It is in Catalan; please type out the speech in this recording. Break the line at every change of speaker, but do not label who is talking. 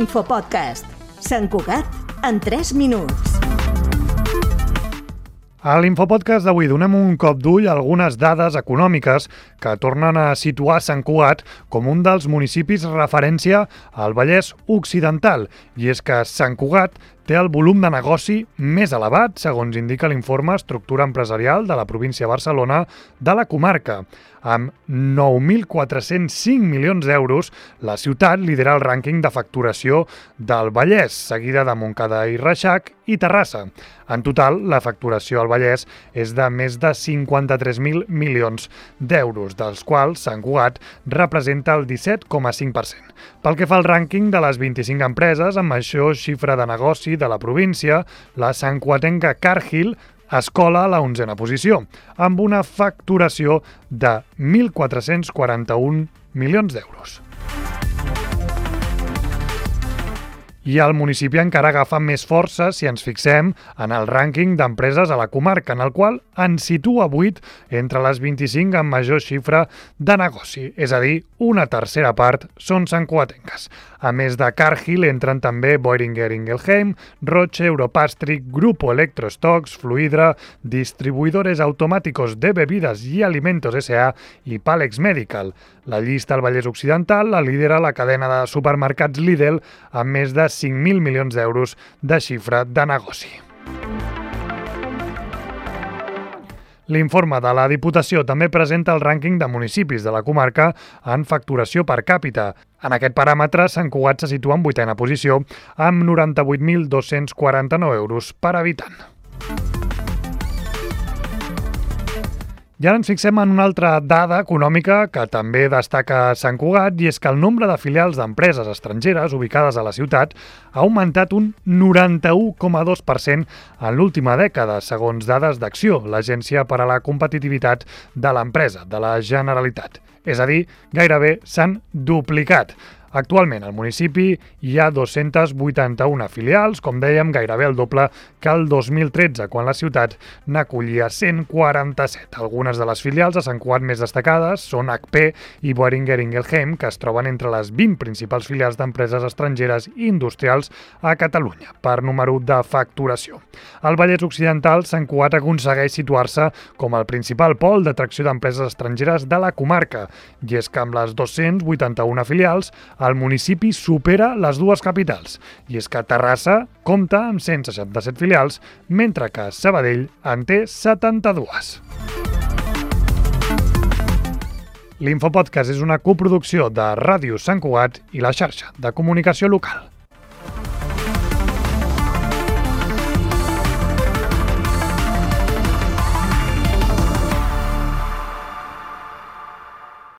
L'infopodcast. Sant Cugat en 3 minuts.
A l'Infopodcast d'avui donem un cop d'ull a algunes dades econòmiques que tornen a situar Sant Cugat com un dels municipis referència al Vallès Occidental. I és que Sant Cugat té el volum de negoci més elevat, segons indica l'informe Estructura Empresarial de la província de Barcelona de la comarca. Amb 9.405 milions d'euros, la ciutat lidera el rànquing de facturació del Vallès, seguida de Montcada i Reixac i Terrassa. En total, la facturació al Vallès és de més de 53.000 milions d'euros, dels quals Sant Cugat representa el 17,5%. Pel que fa al rànquing de les 25 empreses amb major xifra de negoci de la província, la Sant Cuatenca Cargill escola a la onzena posició, amb una facturació de 1.441 milions d'euros. I el municipi encara agafa més força si ens fixem en el rànquing d'empreses a la comarca, en el qual en situa 8 entre les 25 amb major xifra de negoci, és a dir, una tercera part són santcuatenques. A més de Cargill entren també Boehringer Ingelheim, Roche, Europastric, Grupo Electrostocks, Fluidra, Distribuidores Automáticos de Bebidas i Alimentos S.A. i Palex Medical. La llista al Vallès Occidental la lidera la cadena de supermercats Lidl amb més de 5.000 milions d'euros de xifra de negoci. L'informe de la Diputació també presenta el rànquing de municipis de la comarca en facturació per càpita. En aquest paràmetre, Sant Cugat se situa en vuitena posició amb 98.249 euros per habitant. I ara ens fixem en una altra dada econòmica que també destaca Sant Cugat i és que el nombre de filials d'empreses estrangeres ubicades a la ciutat ha augmentat un 91,2% en l'última dècada, segons dades d'Acció, l'Agència per a la Competitivitat de l'Empresa de la Generalitat. És a dir, gairebé s'han duplicat. Actualment al municipi hi ha 281 filials, com dèiem, gairebé el doble que el 2013, quan la ciutat n'acollia 147. Algunes de les filials a Sant Cugat més destacades són HP i Boehringer Ingelheim, que es troben entre les 20 principals filials d'empreses estrangeres i industrials a Catalunya, per número de facturació. Al Vallès Occidental, Sant Cugat aconsegueix situar-se com el principal pol d'atracció d'empreses estrangeres de la comarca, i és que amb les 281 filials, el municipi supera les dues capitals, i és que Terrassa compta amb 167 filials, mentre que Sabadell en té 72. L'Infopodcast és una coproducció de Ràdio Sant Cugat i la xarxa de comunicació local.